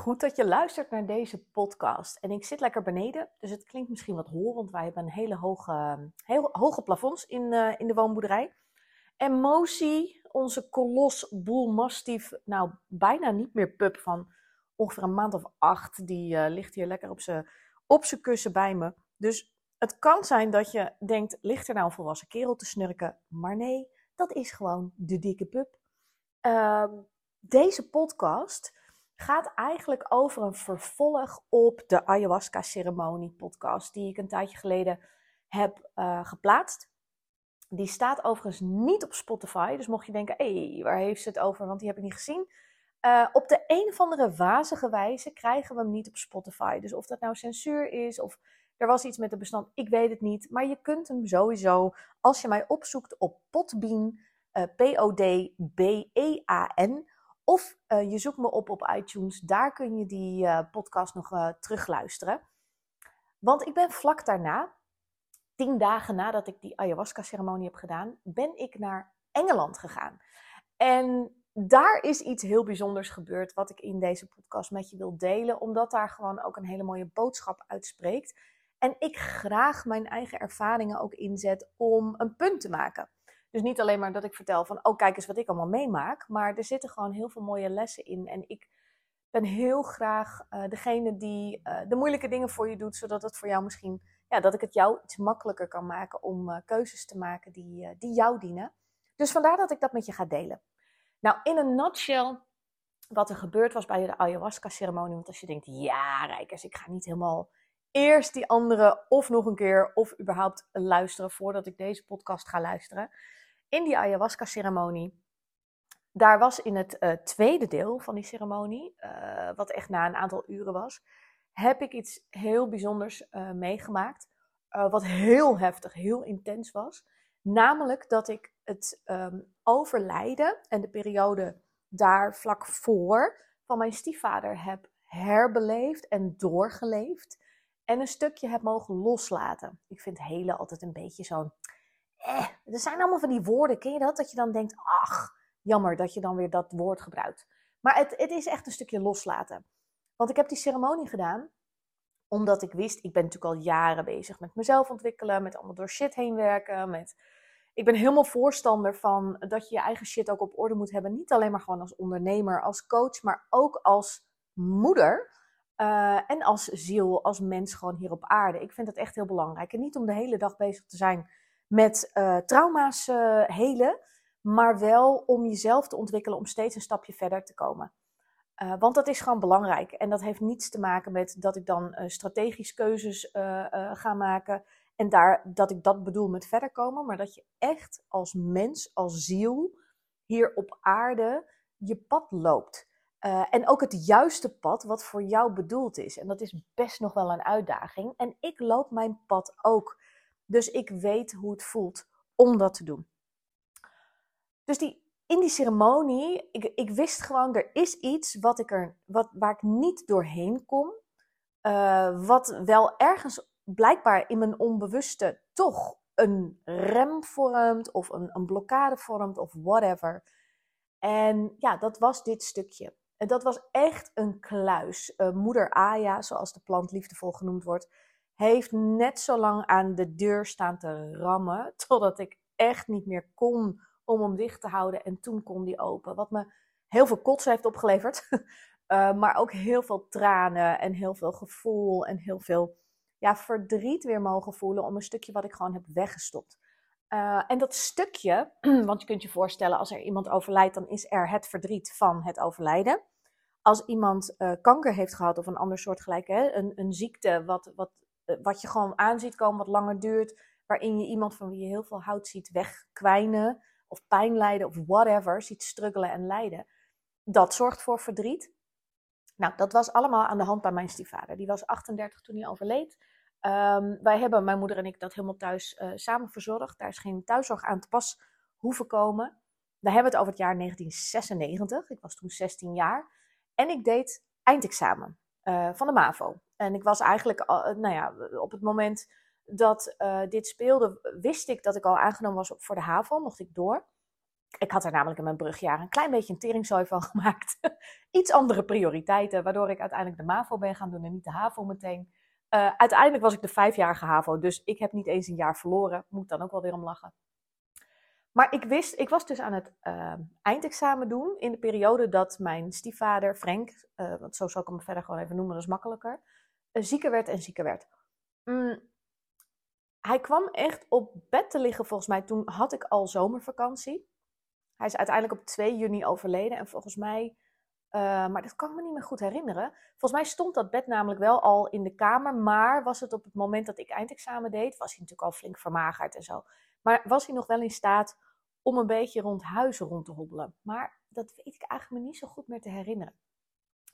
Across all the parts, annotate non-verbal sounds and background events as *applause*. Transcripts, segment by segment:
Goed dat je luistert naar deze podcast. En ik zit lekker beneden, dus het klinkt misschien wat hol, want wij hebben een hele hoge, heel hoge plafonds in, uh, in de woonboerderij. En Mosi, onze kolos boel mastief, nou bijna niet meer pup van ongeveer een maand of acht, die uh, ligt hier lekker op zijn op kussen bij me. Dus het kan zijn dat je denkt, ligt er nou een volwassen kerel te snurken? Maar nee, dat is gewoon de dikke pup. Uh, deze podcast gaat eigenlijk over een vervolg op de ayahuasca-ceremonie podcast die ik een tijdje geleden heb uh, geplaatst. Die staat overigens niet op Spotify, dus mocht je denken, hé, hey, waar heeft ze het over, want die heb ik niet gezien. Uh, op de een of andere wazige wijze krijgen we hem niet op Spotify. Dus of dat nou censuur is of er was iets met de bestand, ik weet het niet. Maar je kunt hem sowieso, als je mij opzoekt op Podbean, uh, P-O-D-B-E-A-N, of uh, je zoekt me op op iTunes, daar kun je die uh, podcast nog uh, terugluisteren. Want ik ben vlak daarna, tien dagen nadat ik die ayahuasca-ceremonie heb gedaan, ben ik naar Engeland gegaan. En daar is iets heel bijzonders gebeurd wat ik in deze podcast met je wil delen, omdat daar gewoon ook een hele mooie boodschap uitspreekt. En ik graag mijn eigen ervaringen ook inzet om een punt te maken. Dus niet alleen maar dat ik vertel van, oh kijk eens wat ik allemaal meemaak, maar er zitten gewoon heel veel mooie lessen in. En ik ben heel graag uh, degene die uh, de moeilijke dingen voor je doet, zodat het voor jou misschien, ja, dat ik het jou iets makkelijker kan maken om uh, keuzes te maken die, die jou dienen. Dus vandaar dat ik dat met je ga delen. Nou, in een nutshell, wat er gebeurd was bij de ayahuasca-ceremonie. Want als je denkt, ja, Rijkers, ik ga niet helemaal eerst die andere of nog een keer of überhaupt luisteren voordat ik deze podcast ga luisteren in die ayahuasca-ceremonie. Daar was in het uh, tweede deel van die ceremonie, uh, wat echt na een aantal uren was, heb ik iets heel bijzonders uh, meegemaakt. wat heel heftig, heel intens was. Namelijk dat ik het um, overlijden en de periode daar vlak voor van mijn stiefvader heb herbeleefd en doorgeleefd. En een stukje heb mogen loslaten. Ik vind hele altijd een beetje zo'n eh, er zijn allemaal van die woorden, ken je dat? Dat je dan denkt, ach, jammer dat je dan weer dat woord gebruikt. Maar het, het is echt een stukje loslaten. Want ik heb die ceremonie gedaan omdat ik wist, ik ben natuurlijk al jaren bezig met mezelf ontwikkelen, met allemaal door shit heen werken. Met... Ik ben helemaal voorstander van dat je je eigen shit ook op orde moet hebben. Niet alleen maar gewoon als ondernemer, als coach, maar ook als moeder. Uh, en als ziel, als mens gewoon hier op aarde. Ik vind dat echt heel belangrijk. En niet om de hele dag bezig te zijn met uh, trauma's uh, helen, maar wel om jezelf te ontwikkelen om steeds een stapje verder te komen. Uh, want dat is gewoon belangrijk. En dat heeft niets te maken met dat ik dan strategisch keuzes ga maken. En daar, dat ik dat bedoel met verder komen. Maar dat je echt als mens, als ziel, hier op aarde je pad loopt. en ook het juiste pad wat voor jou bedoeld is. En dat is best nog wel een uitdaging. En ik loop mijn pad ook. Dus ik weet hoe het voelt om dat te doen. Dus die, in die ceremonie, ik, ik wist gewoon, er is iets wat ik er, wat, waar ik niet doorheen kom. Uh, wat wel ergens blijkbaar in mijn onbewuste toch een rem vormt of een, een blokkade vormt of whatever. En ja, dat was dit stukje. En dat was echt een kluis. Uh, moeder Aya, zoals de plant liefdevol genoemd wordt, heeft net zo lang aan de deur staan te rammen, *laughs* totdat ik echt niet meer kon om hem dicht te houden. En toen kon die open. Wat me heel veel kots heeft opgeleverd, uh, *laughs* maar ook heel veel tranen en heel veel gevoel en heel veel ja, verdriet weer mogen voelen om een stukje wat ik gewoon heb weggestopt. Uh, en dat stukje, *clears throat* want je kunt je voorstellen, als er iemand overlijdt, dan is er het verdriet van het overlijden. Als iemand uh, kanker heeft gehad of een ander soortgelijke, hè, een, een ziekte wat, wat eh, wat je gewoon aanziet komen, wat langer duurt, waarin je iemand van wie je heel veel houdt ziet wegkwijnen, of pijn lijden, of whatever, ziet struggelen en lijden. Dat zorgt voor verdriet. Nou, dat was allemaal aan de hand bij mijn stiefvader. Die was 38 toen hij overleed. Ehm, wij hebben, mijn moeder en ik, dat helemaal thuis uh, samen verzorgd. Daar is geen thuiszorg aan te pas hoeven komen. We hebben het over het jaar 1996. Ik was toen 16 jaar. En ik deed eindexamen uh, van de MAVO. En ik was eigenlijk, uh, nou ja, op het moment dat dit speelde, wist ik dat ik al aangenomen was voor de HAVO. Mocht ik door. Ik had er namelijk in mijn brugjaar een klein beetje een teringzooi van *laughs* gemaakt. Iets andere prioriteiten, waardoor ik uiteindelijk de MAVO ben gaan doen en niet de HAVO meteen. Uh, uiteindelijk was ik de vijfjarige HAVO, dus ik heb niet eens een jaar verloren. Moet dan ook wel weer om lachen. Maar ik wist, ik was dus aan het uh, eindexamen doen in de periode dat mijn stiefvader Frank, want zo zal ik hem verder gewoon even noemen, dat is makkelijker, zieker werd en zieker werd. Mm, hij kwam echt op bed te liggen volgens mij. Toen had ik al zomervakantie. Hij is uiteindelijk op 2 juni overleden. En volgens mij, uh, maar dat kan ik me niet meer goed herinneren. Volgens mij stond dat bed namelijk wel al in de kamer. Maar was het op het moment dat ik eindexamen deed, was hij natuurlijk al flink vermagerd en zo. Maar was hij nog wel in staat om een beetje rond huizen rond te hobbelen. Maar dat weet ik eigenlijk me niet zo goed meer te herinneren.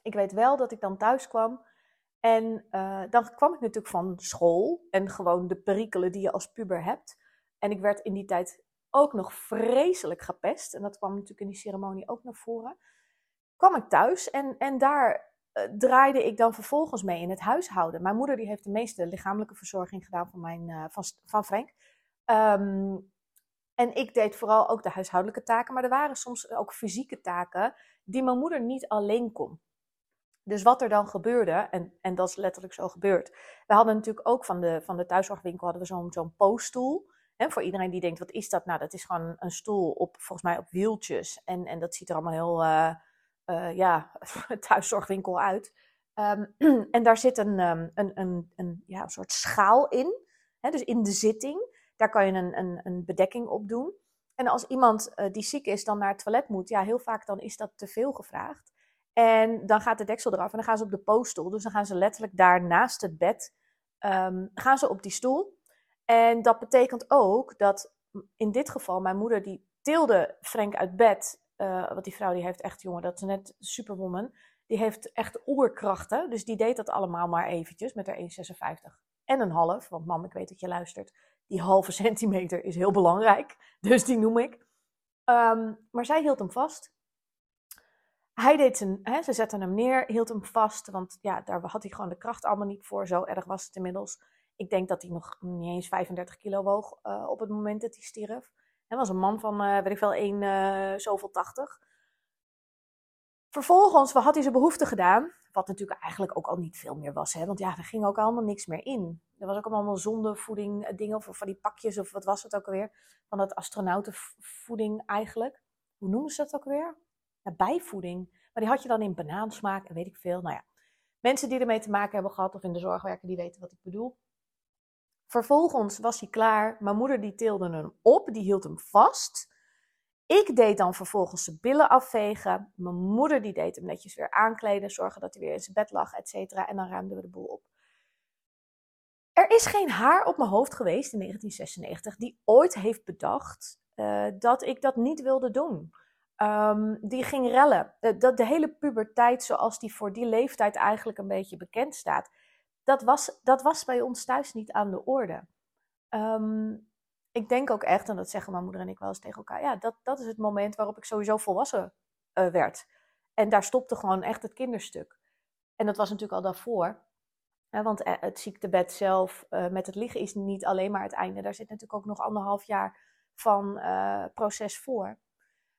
Ik weet wel dat ik dan thuis kwam. En uh, dan kwam ik natuurlijk van school en gewoon de perikelen die je als puber hebt. En ik werd in die tijd ook nog vreselijk gepest. En dat kwam natuurlijk in die ceremonie ook naar voren. Kwam ik thuis en, en daar uh, draaide ik dan vervolgens mee in het huishouden. Mijn moeder die heeft de meeste lichamelijke verzorging gedaan van, mijn, uh, van, van Frank. Um, en ik deed vooral ook de huishoudelijke taken, maar er waren soms ook fysieke taken die mijn moeder niet alleen kon. Dus wat er dan gebeurde, en, en dat is letterlijk zo gebeurd. We hadden natuurlijk ook van de, van de thuiszorgwinkel hadden we zo'n zo'n pooststoel. En voor iedereen die denkt, wat is dat? Nou, dat is gewoon een stoel op, volgens mij op wieltjes. En, en dat ziet er allemaal heel, uh, uh, ja, *laughs* thuiszorgwinkel uit. Um, *clears throat* en daar zit een, um, een, een, een, ja, een soort schaal in. Hè, dus in de zitting. Daar kan je een, een, een bedekking op doen. En als iemand uh, die ziek is dan naar het toilet moet, ja, heel vaak dan is dat te veel gevraagd. En dan gaat de deksel eraf en dan gaan ze op de pooststoel. Dus dan gaan ze letterlijk daar naast het bed, um, gaan ze op die stoel. En dat betekent ook dat in dit geval mijn moeder die tilde Frank uit bed. Uh, want die vrouw die heeft echt, jongen, dat is net superwoman. Die heeft echt oerkrachten. Dus die deed dat allemaal maar eventjes met haar 1,56 en een half. Want mam, ik weet dat je luistert. Die halve *laughs* centimeter is heel belangrijk. Dus die noem ik. Um, maar zij hield hem vast. Hij deed zijn, hè, ze zette hem neer, hield hem vast. Want ja, daar had hij gewoon de kracht allemaal niet voor. Zo erg was het inmiddels. Ik denk dat hij nog niet eens 35 kilo woog uh, op het moment dat hij stierf. Hij was een man van, uh, weet ik veel, 1 uh, zoveel 80. Vervolgens had hij zijn behoefte gedaan. Wat natuurlijk eigenlijk ook al niet veel meer was. Hè? Want ja, er ging ook allemaal niks meer in. Er was ook allemaal zondevoeding dingen. Of van die pakjes of wat was het ook alweer. Van dat astronautenvoeding eigenlijk. Hoe noemen ze dat ook weer? Bijvoeding. Maar die had je dan in banaansmaak en weet ik veel. Nou ja, mensen die ermee te maken hebben gehad of in de zorg werken, die weten wat ik bedoel. Vervolgens was hij klaar. Mijn moeder die tilde hem op, die hield hem vast. Ik deed dan vervolgens zijn billen afvegen. Mijn moeder die deed hem netjes weer aankleden, zorgen dat hij weer in zijn bed lag, et cetera. En dan ruimden we de boel op. Er is geen haar op mijn hoofd geweest in 1996 die ooit heeft bedacht uh, dat ik dat niet wilde doen. Um, die ging rellen. De, de, hele puberteit zoals die voor die leeftijd eigenlijk een beetje bekend staat dat was, dat was bij ons thuis niet aan de orde. Um, ik denk ook echt, en dat zeggen mijn moeder en ik wel eens tegen elkaar, ja, dat, dat is het moment waarop ik sowieso volwassen uh, werd. En daar stopte gewoon echt het kinderstuk. En dat was natuurlijk al daarvoor. Hè, want eh, het ziektebed zelf uh, met het liggen is niet alleen maar het einde. Daar zit natuurlijk ook nog anderhalf jaar van proces voor.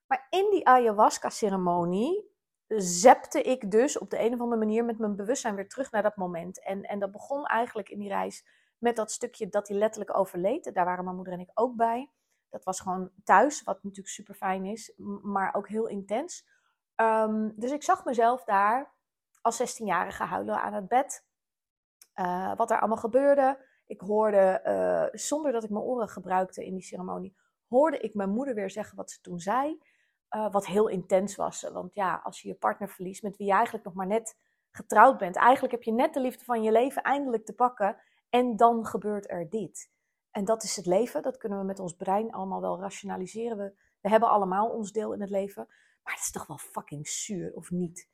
Maar in die ayahuasca-ceremonie zepte ik dus op de een of andere manier met mijn bewustzijn weer terug naar dat moment. En, en dat begon eigenlijk in die reis met dat stukje dat hij letterlijk overleed. Daar waren mijn moeder en ik ook bij. Dat was gewoon thuis, wat natuurlijk super fijn is, maar ook heel intens. Um, dus ik zag mezelf daar als 16-jarige huilen aan het bed. Uh, wat er allemaal gebeurde. Ik hoorde, uh, zonder dat ik mijn oren gebruikte in die ceremonie, hoorde ik mijn moeder weer zeggen wat ze toen zei. Uh, wat heel intens was. Want ja, als je je partner verliest met wie je eigenlijk nog maar net getrouwd bent. Eigenlijk heb je net de liefde van je leven eindelijk te pakken. En dan gebeurt er dit. En dat is het leven. Dat kunnen we met ons brein allemaal wel rationaliseren. We, we hebben allemaal ons deel in het leven. Maar het is toch wel fucking zuur, of niet?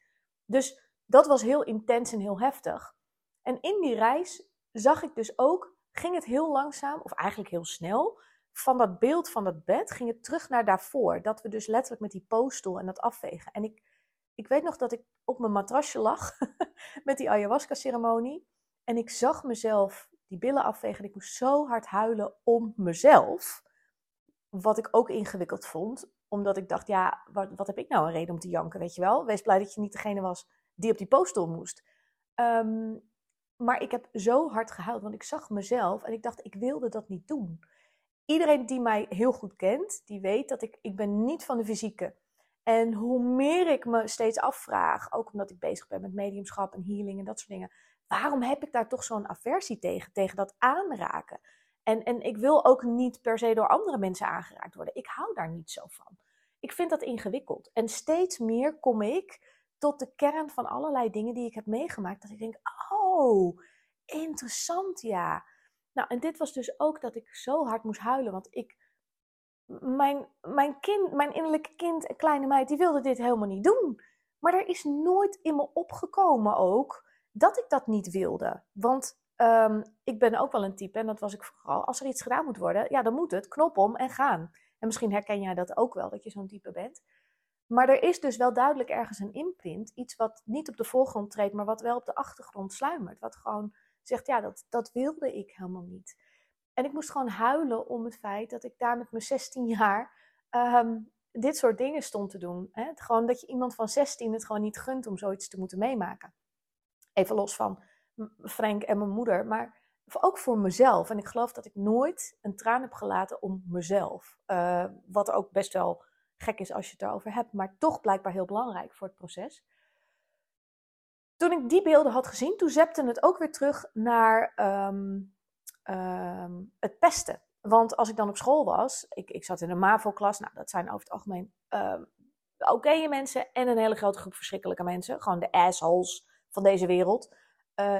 Dus dat was heel intens en heel heftig. En in die reis zag ik dus ook, ging het heel langzaam, of eigenlijk heel snel, van dat beeld van dat bed ging het terug naar daarvoor. Dat we dus letterlijk met die poosstoel en dat afvegen. En ik, ik weet nog dat ik op mijn matrasje lag *laughs* met die ayahuasca-ceremonie. En ik zag mezelf die billen afvegen. En ik moest zo hard huilen om mezelf. Wat ik ook ingewikkeld vond. Omdat ik dacht, ja, wat, wat heb ik nou een reden om te janken, weet je wel? Wees blij dat je niet degene was die op die poosstoel moest. Ehm, maar ik heb zo hard gehuild, want ik zag mezelf en ik dacht, ik wilde dat niet doen. Iedereen die mij heel goed kent, die weet dat ik, ik ben niet van de fysieke. En hoe meer ik me steeds afvraag, ook omdat ik bezig ben met mediumschap en healing en dat soort dingen, waarom heb ik daar toch zo'n aversie tegen, tegen dat aanraken? En, en ik wil ook niet per se door andere mensen aangeraakt worden. Ik hou daar niet zo van. Ik vind dat ingewikkeld. En steeds meer kom ik tot de kern van allerlei dingen die ik heb meegemaakt. Dat ik denk, oh, interessant ja. Nou, en dit was dus ook dat ik zo hard moest huilen. Want ik, mijn, mijn kind, mijn innerlijke kind, een kleine meid, die wilde dit helemaal niet doen. Maar er is nooit in me opgekomen ook dat ik dat niet wilde. Want um, ik ben ook wel een type, en dat was ik vooral, als er iets gedaan moet worden, ja, dan moet het, knop om en gaan. En misschien herken jij dat ook wel, dat je zo'n type bent. Maar er is dus wel duidelijk ergens een imprint, iets wat niet op de voorgrond treedt, maar wat wel op de achtergrond sluimert. Wat gewoon zegt, ja, dat, dat wilde ik helemaal niet. En ik moest gewoon huilen om het feit dat ik daar met mijn 16 jaar um, dit soort dingen stond te doen. Hè? Gewoon dat je iemand van 16 het gewoon niet gunt om zoiets te moeten meemaken. Even los van Frank en mijn moeder, maar ook voor mezelf. En ik geloof dat ik nooit een traan heb gelaten om mezelf. Uh, wat ook best wel gek is als je het erover hebt, maar toch blijkbaar heel belangrijk voor het proces. Toen ik die beelden had gezien, toen zepte het ook weer terug naar um, um, het pesten. Want als ik dan op school was, ik, ik zat in een MAVO-klas, nou dat zijn over het algemeen um, oké mensen en een hele grote groep verschrikkelijke mensen. Gewoon de assholes van deze wereld. Uh,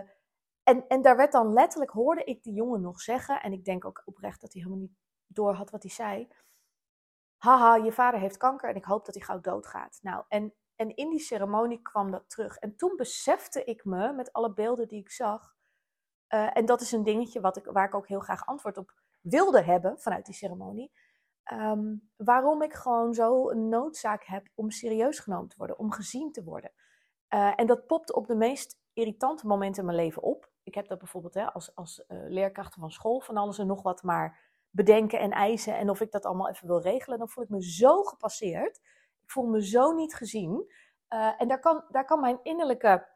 en, en daar werd dan letterlijk, hoorde ik die jongen nog zeggen, en ik denk ook oprecht dat hij helemaal niet door had wat hij zei haha, je vader heeft kanker en ik hoop dat hij gauw doodgaat. Nou, en, en in die ceremonie kwam dat terug. En toen besefte ik me, met alle beelden die ik zag, uh, en dat is een dingetje wat ik, waar ik ook heel graag antwoord op wilde hebben vanuit die ceremonie, um, waarom ik gewoon zo een noodzaak heb om serieus genomen te worden, om gezien te worden. Uh, en dat popt op de meest irritante momenten in mijn leven op. Ik heb dat bijvoorbeeld hè, als, als uh, leerkracht van school van alles en nog wat maar bedenken en eisen en of ik dat allemaal even wil regelen, dan voel ik me zo gepasseerd. Ik voel me zo niet gezien. Uh, en daar kan, daar kan mijn innerlijke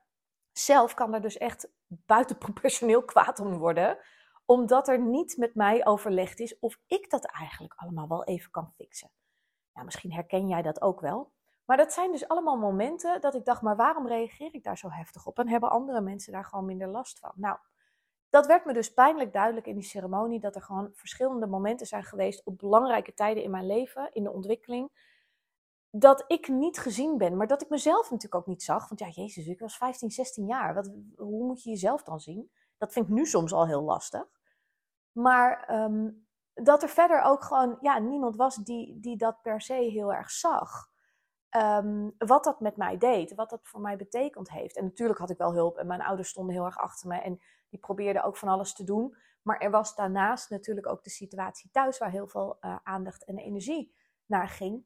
zelf kan er dus echt buitenproportioneel *laughs* kwaad om worden. Omdat er niet met mij overlegd is of ik dat eigenlijk allemaal wel even kan fixen. Ja, misschien herken jij dat ook wel. Maar dat zijn dus allemaal momenten dat ik dacht, maar waarom reageer ik daar zo heftig op? En hebben andere mensen daar gewoon minder last van? Nou, dat werd me dus pijnlijk duidelijk in die ceremonie, dat er gewoon verschillende momenten zijn geweest op belangrijke tijden in mijn leven, in de ontwikkeling, dat ik niet gezien ben, maar dat ik mezelf natuurlijk ook niet zag. Want ja, jezus, ik was 15, 16 jaar. Wat, hoe moet je jezelf dan zien? Dat vind ik nu soms al heel lastig. Maar um, dat er verder ook gewoon ja, niemand was die, die dat per se heel erg zag. Um, wat dat met mij deed, wat dat voor mij betekend heeft. En natuurlijk had ik wel hulp en mijn ouders stonden heel erg achter me. En die probeerden ook van alles te doen. Maar er was daarnaast natuurlijk ook de situatie thuis waar heel veel uh, aandacht en energie naar ging.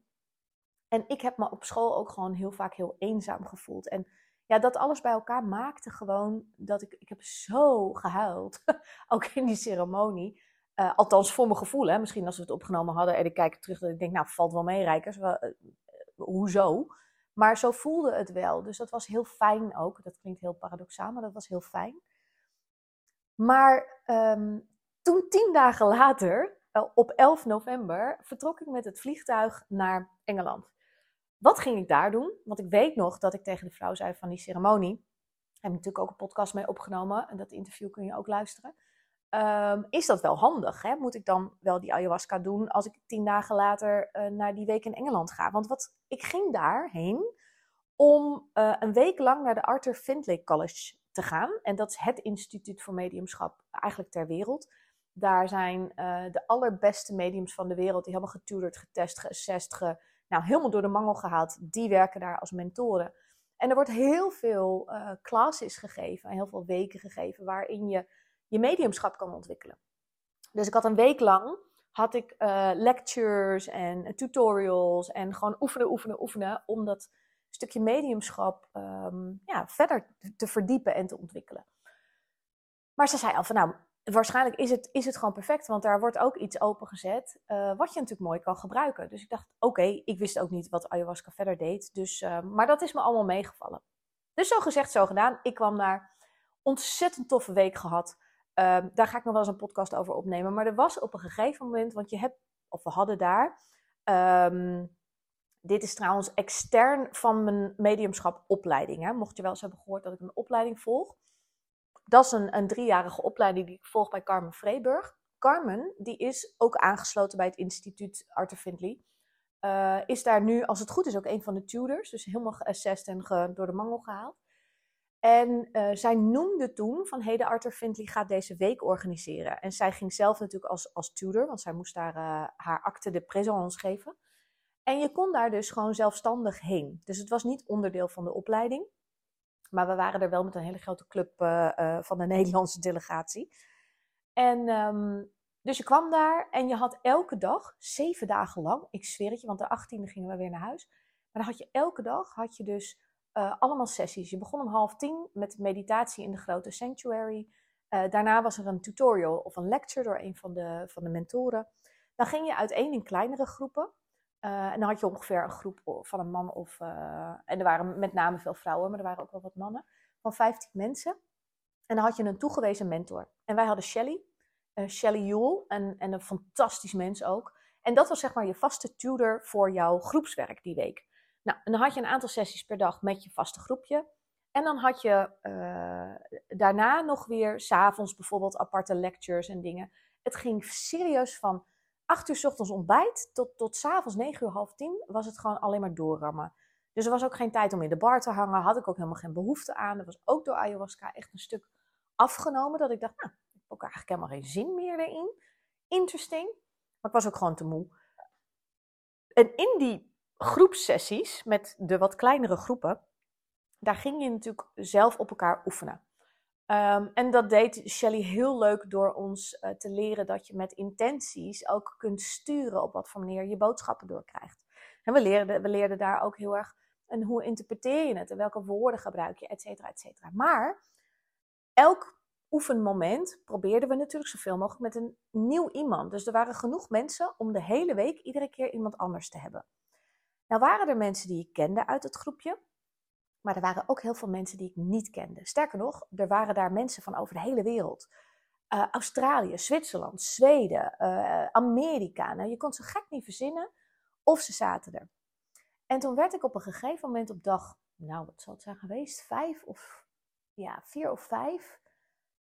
En ik heb me op school ook gewoon heel vaak heel eenzaam gevoeld. En ja, dat alles bij elkaar maakte gewoon dat ik, ik heb zo gehuild. *laughs* ook in die ceremonie. Uh, althans voor mijn gevoel. Hè. Misschien als we het opgenomen hadden en ik kijk terug dat ik denk, nou valt wel mee Rijkers. Uh, hoezo? Maar zo voelde het wel. Dus dat was heel fijn ook. Dat klinkt heel paradoxaal, maar dat was heel fijn. Maar um, toen tien dagen later, op 11 november, vertrok ik met het vliegtuig naar Engeland. Wat ging ik daar doen? Want ik weet nog dat ik tegen de vrouw zei van die ceremonie. Heb natuurlijk ook een podcast mee opgenomen. En dat interview kun je ook luisteren. Um, is dat wel handig? Hè? Moet ik dan wel die ayahuasca doen als ik tien dagen later uh, naar die week in Engeland ga? Want wat, ik ging daarheen om uh, een week lang naar de Arthur Findlay College te gaan. En dat is het instituut voor mediumschap eigenlijk ter wereld. Daar zijn uh, de allerbeste mediums van de wereld, die hebben getuderd, getest, geassessed, ge, nou, helemaal door de mangel gehaald. Die werken daar als mentoren. En er wordt heel veel uh, classes gegeven, heel veel weken gegeven, waarin je je mediumschap kan ontwikkelen. Dus ik had een week lang had ik uh, lectures en tutorials en gewoon oefenen, oefenen, oefenen om dat stukje mediumschap um, ja, verder te verdiepen en te ontwikkelen. Maar ze zei al van nou, waarschijnlijk is het, is het gewoon perfect, want daar wordt ook iets opengezet uh, wat je natuurlijk mooi kan gebruiken. Dus ik dacht, oké, ik wist ook niet wat ayahuasca verder deed, dus, uh, maar dat is me allemaal meegevallen. Dus zo gezegd, zo gedaan. Ik kwam daar, ontzettend toffe week gehad. Uh, daar ga ik nog wel eens een podcast over opnemen. Maar er was op een gegeven moment, want je hebt, of we hadden daar, um, dit is trouwens extern van mijn mediumschap opleiding. Hè? Mocht je wel eens hebben gehoord dat ik een opleiding volg. Dat is een, een driejarige opleiding die ik volg bij Carmen Vreeburg. Carmen, die is ook aangesloten bij het instituut Arthur Findlay. Uh, is daar nu, als het goed is, ook een van de tutors. Dus helemaal geassessed en door de mangel gehaald. En uh, zij noemde toen van, hey, de Arthur Findlay gaat deze week organiseren. En zij ging zelf natuurlijk als, als tutor, want zij moest daar uh, haar acte de présence geven. En je kon daar dus gewoon zelfstandig heen. Dus het was niet onderdeel van de opleiding. Maar we waren er wel met een hele grote club uh, van de *laughs* Nederlandse delegatie. En um, dus je kwam daar en je had elke dag, zeven dagen lang, ik zweer het je, want de 18e gingen we weer naar huis. Maar dan had je elke dag, had je dus uh, allemaal sessies. Je begon om half tien met meditatie in de grote sanctuary. Daarna was er een tutorial of een lecture door een van de, van de mentoren. Dan ging je uiteen in kleinere groepen. Uh, en dan had je ongeveer een groep van een man of. en er waren met name veel vrouwen, maar er waren ook wel wat mannen. Van 15 mensen. En dan had je een toegewezen mentor. En wij hadden Shelly, Shelly Jule, en, en een fantastisch mens ook. En dat was zeg maar je vaste tutor voor jouw groepswerk die week. Nou, en dan had je een aantal sessies per dag met je vaste groepje. En dan had je uh, daarna nog weer, s'avonds bijvoorbeeld, aparte lectures en dingen. Het ging serieus van 8 uur s ochtends ontbijt tot, tot s'avonds 9 uur half 10 was het gewoon alleen maar doorrammen. Dus er was ook geen tijd om in de bar te hangen. Had ik ook helemaal geen behoefte aan. Er was ook door ayahuasca echt een stuk afgenomen. Dat ik dacht, nou, ik heb ook eigenlijk helemaal geen zin meer erin. Interesting. Maar ik was ook gewoon te moe. En in die groepsessies met de wat kleinere groepen, daar ging je natuurlijk zelf op elkaar oefenen. Um, en dat deed Shelly heel leuk door ons uh, te leren dat je met intenties ook kunt sturen op wat voor manier je boodschappen doorkrijgt. En we leerden, we leerden daar ook heel erg en hoe interpreteer je het en welke woorden gebruik je, et cetera, et cetera. Maar elk oefenmoment probeerden we natuurlijk zoveel mogelijk met een nieuw iemand. Dus er waren genoeg mensen om de hele week iedere keer iemand anders te hebben. Nou waren er mensen die ik kende uit het groepje, maar er waren ook heel veel mensen die ik niet kende. Sterker nog, er waren daar mensen van over de hele wereld. Uh, Australië, Zwitserland, Zweden, uh, Amerika. Nou, je kon ze gek niet verzinnen of ze zaten er. En toen werd ik op een gegeven moment op dag, nou wat zal het zijn geweest, vijf of ja, vier of vijf.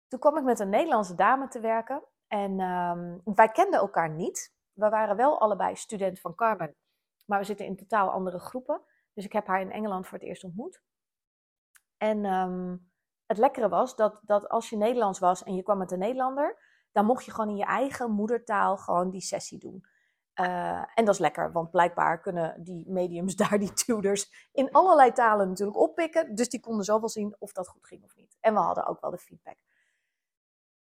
Toen kwam ik met een Nederlandse dame te werken en um, wij kenden elkaar niet. We waren wel allebei student van Carmen maar we zitten in totaal andere groepen. Dus ik heb haar in Engeland voor het eerst ontmoet. En um, het lekkere was dat, dat als je Nederlands was en je kwam met een Nederlander, dan mocht je gewoon in je eigen moedertaal gewoon die sessie doen. Uh, en dat is lekker, want blijkbaar kunnen die mediums *laughs* daar, die tutors, in allerlei talen natuurlijk oppikken. Dus die konden zoveel zien of dat goed ging of niet. En we hadden ook wel de feedback.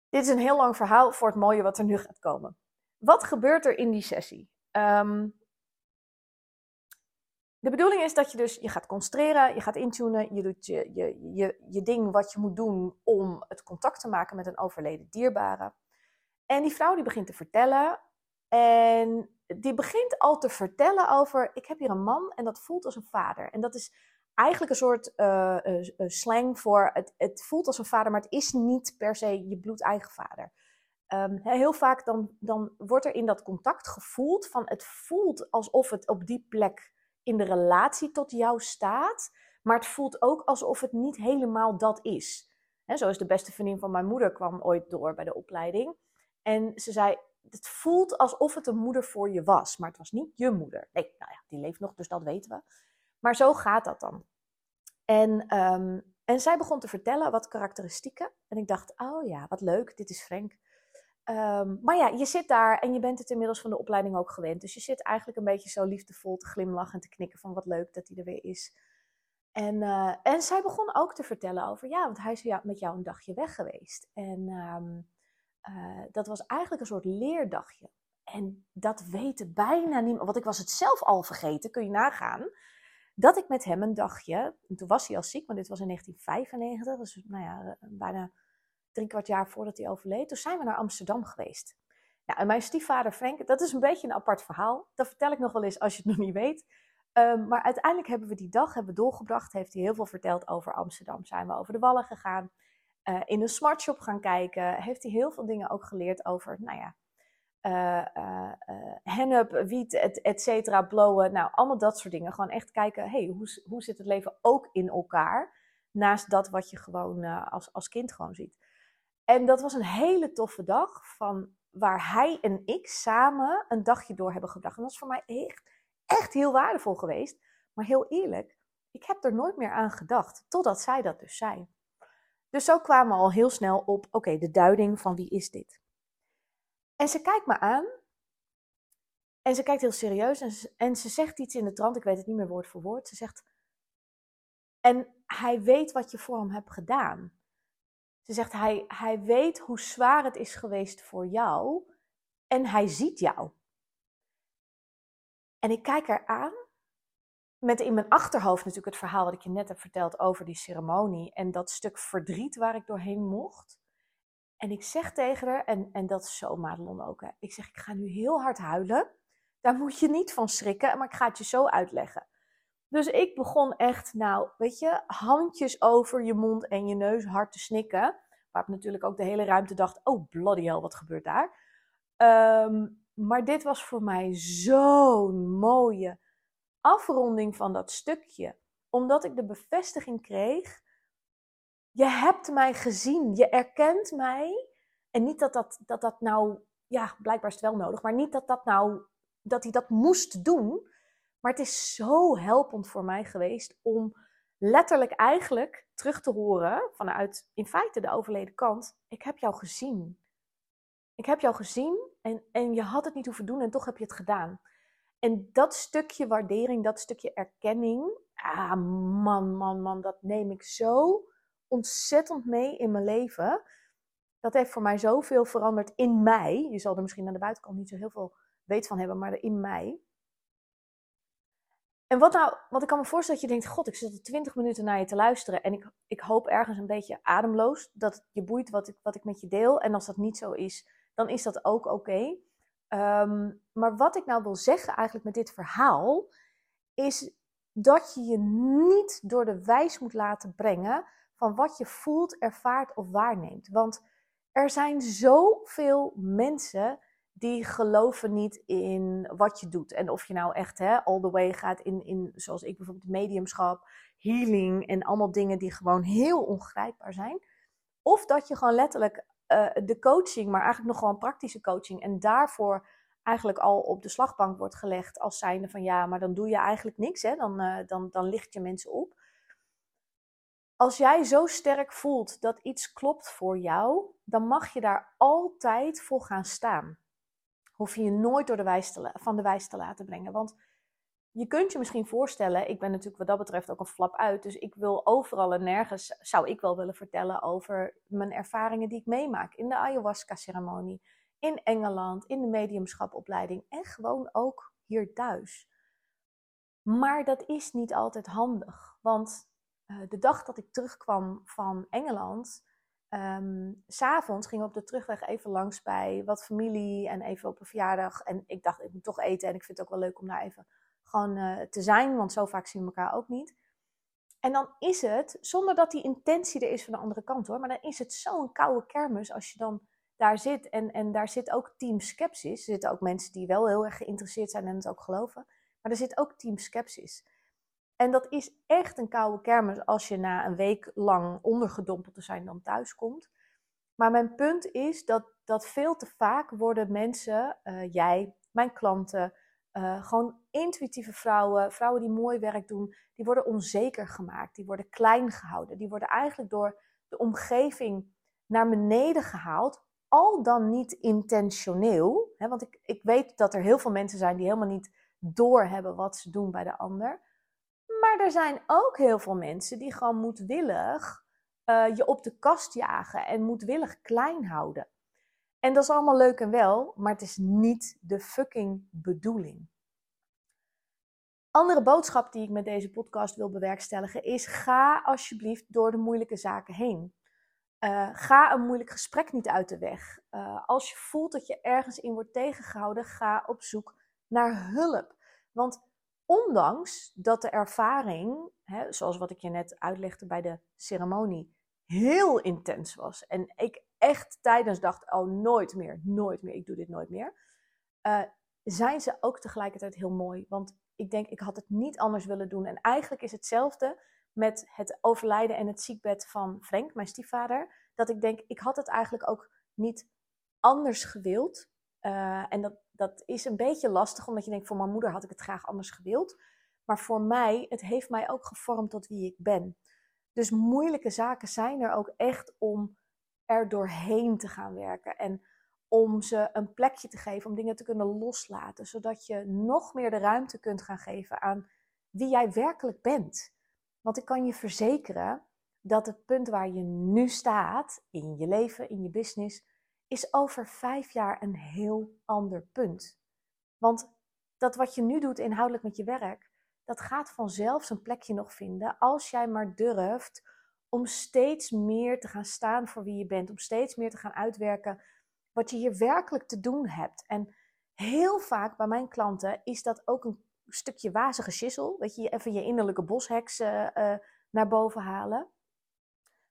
Dit is een heel lang verhaal voor het mooie wat er nu gaat komen. Wat gebeurt er in die sessie? Um, de bedoeling is dat je dus je gaat concentreren, je gaat intunen, je doet je, je, je, je ding wat je moet doen om het contact te maken met een overleden dierbare. En die vrouw die begint te vertellen en die begint al te vertellen over, ik heb hier een man en dat voelt als een vader. En dat is eigenlijk een soort uh, slang voor, het, het voelt als een vader, maar het is niet per se je bloedeigen vader. Um, heel vaak dan, dan wordt er in dat contact gevoeld van, het voelt alsof het op die plek in de relatie tot jou staat, maar het voelt ook alsof het niet helemaal dat is. Zo is de beste vriendin van mijn moeder kwam ooit door bij de opleiding. En ze zei, het voelt alsof het een moeder voor je was, maar het was niet je moeder. Nee, nou ja, die leeft nog, dus dat weten we. Maar zo gaat dat dan. En, um, en zij begon te vertellen wat karakteristieken. En ik dacht, oh ja, wat leuk, dit is Frank. Um, maar ja, je zit daar en je bent het inmiddels van de opleiding ook gewend. Dus je zit eigenlijk een beetje zo liefdevol te glimlachen en te knikken van wat leuk dat hij er weer is. En, uh, en zij begon ook te vertellen over, ja, want hij is met jou een dagje weg geweest. En um, eh, dat was eigenlijk een soort leerdagje. En dat weten bijna niemand. Want ik was het zelf al vergeten, kun je nagaan. Dat ik met hem een dagje, en toen was hij al ziek, maar dit was in 1995, dus nou ja, bijna drie kwart jaar voordat hij overleed. Toen zijn we naar Amsterdam geweest. Nou, en mijn stiefvader Frank, dat is een beetje een apart verhaal. Dat vertel ik nog wel eens als je het nog niet weet. Ehm, maar uiteindelijk hebben we die dag hebben doorgebracht. Heeft hij heel veel verteld over Amsterdam. Zijn we over de wallen gegaan. Uh, in een smartshop gaan kijken. Heeft hij heel veel dingen ook geleerd over, nou ja, uh, hennep, wiet, et, et cetera, blowen. Nou, allemaal dat soort dingen. Gewoon echt kijken, hey, hoe, hoe zit het leven ook in elkaar? Naast dat wat je gewoon als, als kind gewoon ziet. En dat was een hele toffe dag van waar hij en ik samen een dagje door hebben gebracht. En dat is voor mij echt, echt heel waardevol geweest. Maar heel eerlijk, ik heb er nooit meer aan gedacht, totdat zij dat dus zei. Dus zo kwamen we al heel snel op, oké, de duiding van wie is dit? En ze kijkt me aan. En ze kijkt heel serieus en ze, en ze zegt iets in de trant, ik weet het niet meer woord voor woord. Ze zegt, en hij weet wat je voor hem hebt gedaan. Ze zegt, hij, hij weet hoe zwaar het is geweest voor jou en hij ziet jou. En ik kijk er aan, met in mijn achterhoofd natuurlijk het verhaal wat ik je net heb verteld over die ceremonie en dat stuk verdriet waar ik doorheen mocht. En ik zeg tegen haar, en, en dat is zo Madelon ook, hè, ik zeg, ik ga nu heel hard huilen. Daar moet je niet van schrikken, maar ik ga het je zo uitleggen. Dus ik begon echt, nou, weet je, handjes over je mond en je neus hard te snikken. Waarop natuurlijk ook de hele ruimte dacht, oh bloody hell, wat gebeurt daar? Ehm, maar dit was voor mij zo'n mooie afronding van dat stukje. Omdat ik de bevestiging kreeg, je hebt mij gezien, je erkent mij. En niet dat dat, dat, dat nou, ja, blijkbaar is het wel nodig, maar niet dat dat nou, dat hij dat moest doen. Maar het is zo helpend voor mij geweest om letterlijk eigenlijk terug te horen vanuit in feite de overleden kant. Ik heb jou gezien. Ik heb jou gezien en, en je had het niet hoeven doen en toch heb je het gedaan. En dat stukje waardering, dat stukje erkenning, ah man, man, man, dat neem ik zo ontzettend mee in mijn leven. Dat heeft voor mij zoveel veranderd in mij. Je zal er misschien aan de buitenkant niet zo heel veel weet van hebben, maar in mij. En wat nou, wat ik kan me voorstellen dat je denkt, god, ik zit er twintig minuten naar je te luisteren en ik, ik hoop ergens een beetje ademloos dat je boeit wat ik, wat ik met je deel. En als dat niet zo is, dan is dat ook oké. Ehm, maar wat ik nou wil zeggen eigenlijk met dit verhaal, is dat je je niet door de wijs moet laten brengen van wat je voelt, ervaart of waarneemt. Want er zijn zoveel mensen die geloven niet in wat je doet. En of je nou echt hè, all the way gaat in, in, zoals ik bijvoorbeeld, mediumschap, healing en allemaal dingen die gewoon heel ongrijpbaar zijn. Of dat je gewoon letterlijk uh, de coaching, maar eigenlijk nog gewoon praktische coaching en daarvoor eigenlijk al op de slagbank wordt gelegd als zijnde van ja, maar dan doe je eigenlijk niks, hè? Dan, uh, dan, dan licht je mensen op. Als jij zo sterk voelt dat iets klopt voor jou, dan mag je daar altijd voor gaan staan hoef je je nooit door de van de wijs te laten brengen. Want je kunt je misschien voorstellen, ik ben natuurlijk wat dat betreft ook een flap uit. Dus ik wil overal en nergens, zou ik wel willen vertellen over mijn ervaringen die ik meemaak. In de ayahuasca-ceremonie, in Engeland, in de mediumschapopleiding en gewoon ook hier thuis. Maar dat is niet altijd handig. Want uh, de dag dat ik terugkwam van Engeland, Um, S'avonds gingen we op de terugweg even langs bij wat familie en even op een verjaardag. En ik dacht, ik moet toch eten en ik vind het ook wel leuk om daar even gewoon uh, te zijn, want zo vaak zien we elkaar ook niet. En dan is het, zonder dat die intentie er is van de andere kant hoor, maar dan is het zo'n koude kermis als je dan daar zit. En, en daar zit ook team skepsis. Er zitten ook mensen die wel heel erg geïnteresseerd zijn en het ook geloven. Maar er zit ook team skepsis. En dat is echt een koude kermis als je na een week lang ondergedompeld te zijn dan thuis komt. Maar mijn punt is dat, dat veel te vaak worden mensen, uh, jij, mijn klanten, uh, gewoon intuïtieve vrouwen, vrouwen die mooi werk doen, die worden onzeker gemaakt, die worden klein gehouden, die worden eigenlijk door de omgeving naar beneden gehaald, al dan niet intentioneel. Hè, want ik, ik weet dat er heel veel mensen zijn die helemaal niet doorhebben wat ze doen bij de ander. Maar er zijn ook heel veel mensen die gewoon moedwillig uh, je op de kast jagen en moedwillig klein houden. En dat is allemaal leuk en wel, maar het is niet de fucking bedoeling. Andere boodschap die ik met deze podcast wil bewerkstelligen is: ga alsjeblieft door de moeilijke zaken heen. Uh, ga een moeilijk gesprek niet uit de weg. Uh, als je voelt dat je ergens in wordt tegengehouden, ga op zoek naar hulp. Want ondanks dat de ervaring, hè, zoals wat ik je net uitlegde bij de ceremonie, heel intens was. En ik echt tijdens dacht, oh nooit meer, nooit meer, ik doe dit nooit meer. Uh, zijn ze ook tegelijkertijd heel mooi. Want ik denk, ik had het niet anders willen doen. En eigenlijk is hetzelfde met het overlijden en het ziekbed van Frank, mijn stiefvader. Dat ik denk, ik had het eigenlijk ook niet anders gewild. Uh, en dat, dat is een beetje lastig, omdat je denkt, voor mijn moeder had ik het graag anders gewild. Maar voor mij, het heeft mij ook gevormd tot wie ik ben. Dus moeilijke zaken zijn er ook echt om er doorheen te gaan werken. En om ze een plekje te geven, om dingen te kunnen loslaten. Zodat je nog meer de ruimte kunt gaan geven aan wie jij werkelijk bent. Want ik kan je verzekeren dat het punt waar je nu staat, in je leven, in je business, is over vijf jaar een heel ander punt. Want dat wat je nu doet inhoudelijk met je werk, dat gaat vanzelf zijn plekje nog vinden als jij maar durft om steeds meer te gaan staan voor wie je bent, om steeds meer te gaan uitwerken wat je hier werkelijk te doen hebt. En heel vaak bij mijn klanten is dat ook een stukje wazige schissel, weet je, even je innerlijke bosheks uh, uh, naar boven halen.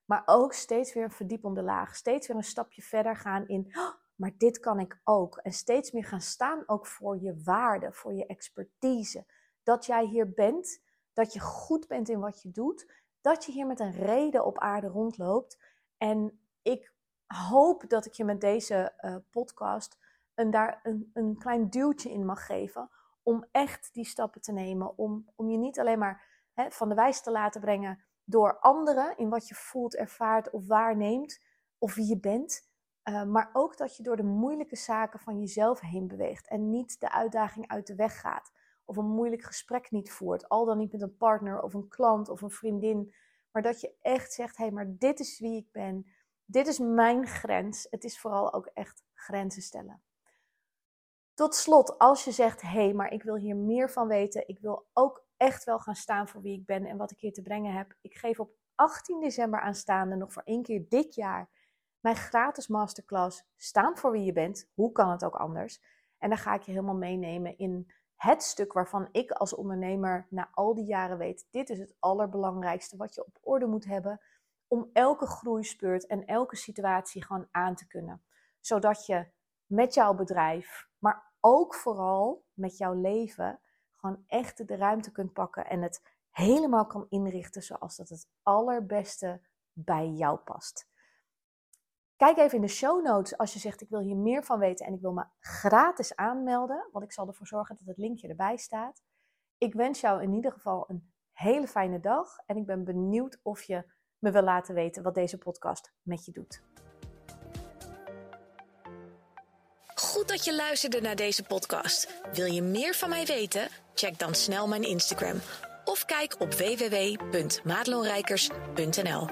Maar ook steeds weer een verdiepende laag, steeds weer een stapje verder gaan in, oh, maar dit kan ik ook. En steeds meer gaan staan ook voor je waarde, voor je expertise. Dat jij hier bent, dat je goed bent in wat je doet, dat je hier met een reden op aarde rondloopt. En ik hoop dat ik je met deze uh, podcast een, daar een, een klein duwtje in mag geven. Om echt die stappen te nemen. Om, om je niet alleen maar hè, van de wijs te laten brengen door anderen. In wat je voelt, ervaart of waarneemt. Of wie je bent. Uh, maar ook dat je door de moeilijke zaken van jezelf heen beweegt. En niet de uitdaging uit de weg gaat of een moeilijk gesprek niet voert, al dan niet met een partner of een klant of een vriendin, maar dat je echt zegt: hé, hey, maar dit is wie ik ben, dit is mijn grens. Het is vooral ook echt grenzen stellen. Tot slot, als je zegt: hé, hey, maar ik wil hier meer van weten, ik wil ook echt wel gaan staan voor wie ik ben en wat ik hier te brengen heb. Ik geef op 18 december aanstaande nog voor één keer dit jaar mijn gratis masterclass Staan voor wie je bent. Hoe kan het ook anders? En dan ga ik je helemaal meenemen in het stuk waarvan ik als ondernemer na al die jaren weet, dit is het allerbelangrijkste wat je op orde moet hebben om elke groeispeurt en elke situatie gewoon aan te kunnen. Zodat je met jouw bedrijf, maar ook vooral met jouw leven, gewoon echt de ruimte kunt pakken en het helemaal kan inrichten zoals dat het allerbeste bij jou past. Kijk even in de show notes als je zegt ik wil hier meer van weten en ik wil me gratis aanmelden, want ik zal ervoor zorgen dat het linkje erbij staat. Ik wens jou in ieder geval een hele fijne dag en ik ben benieuwd of je me wil laten weten wat deze podcast met je doet. Goed dat je luisterde naar deze podcast. Wil je meer van mij weten? Check dan snel mijn Instagram of kijk op www.maatloonrijkers.nl.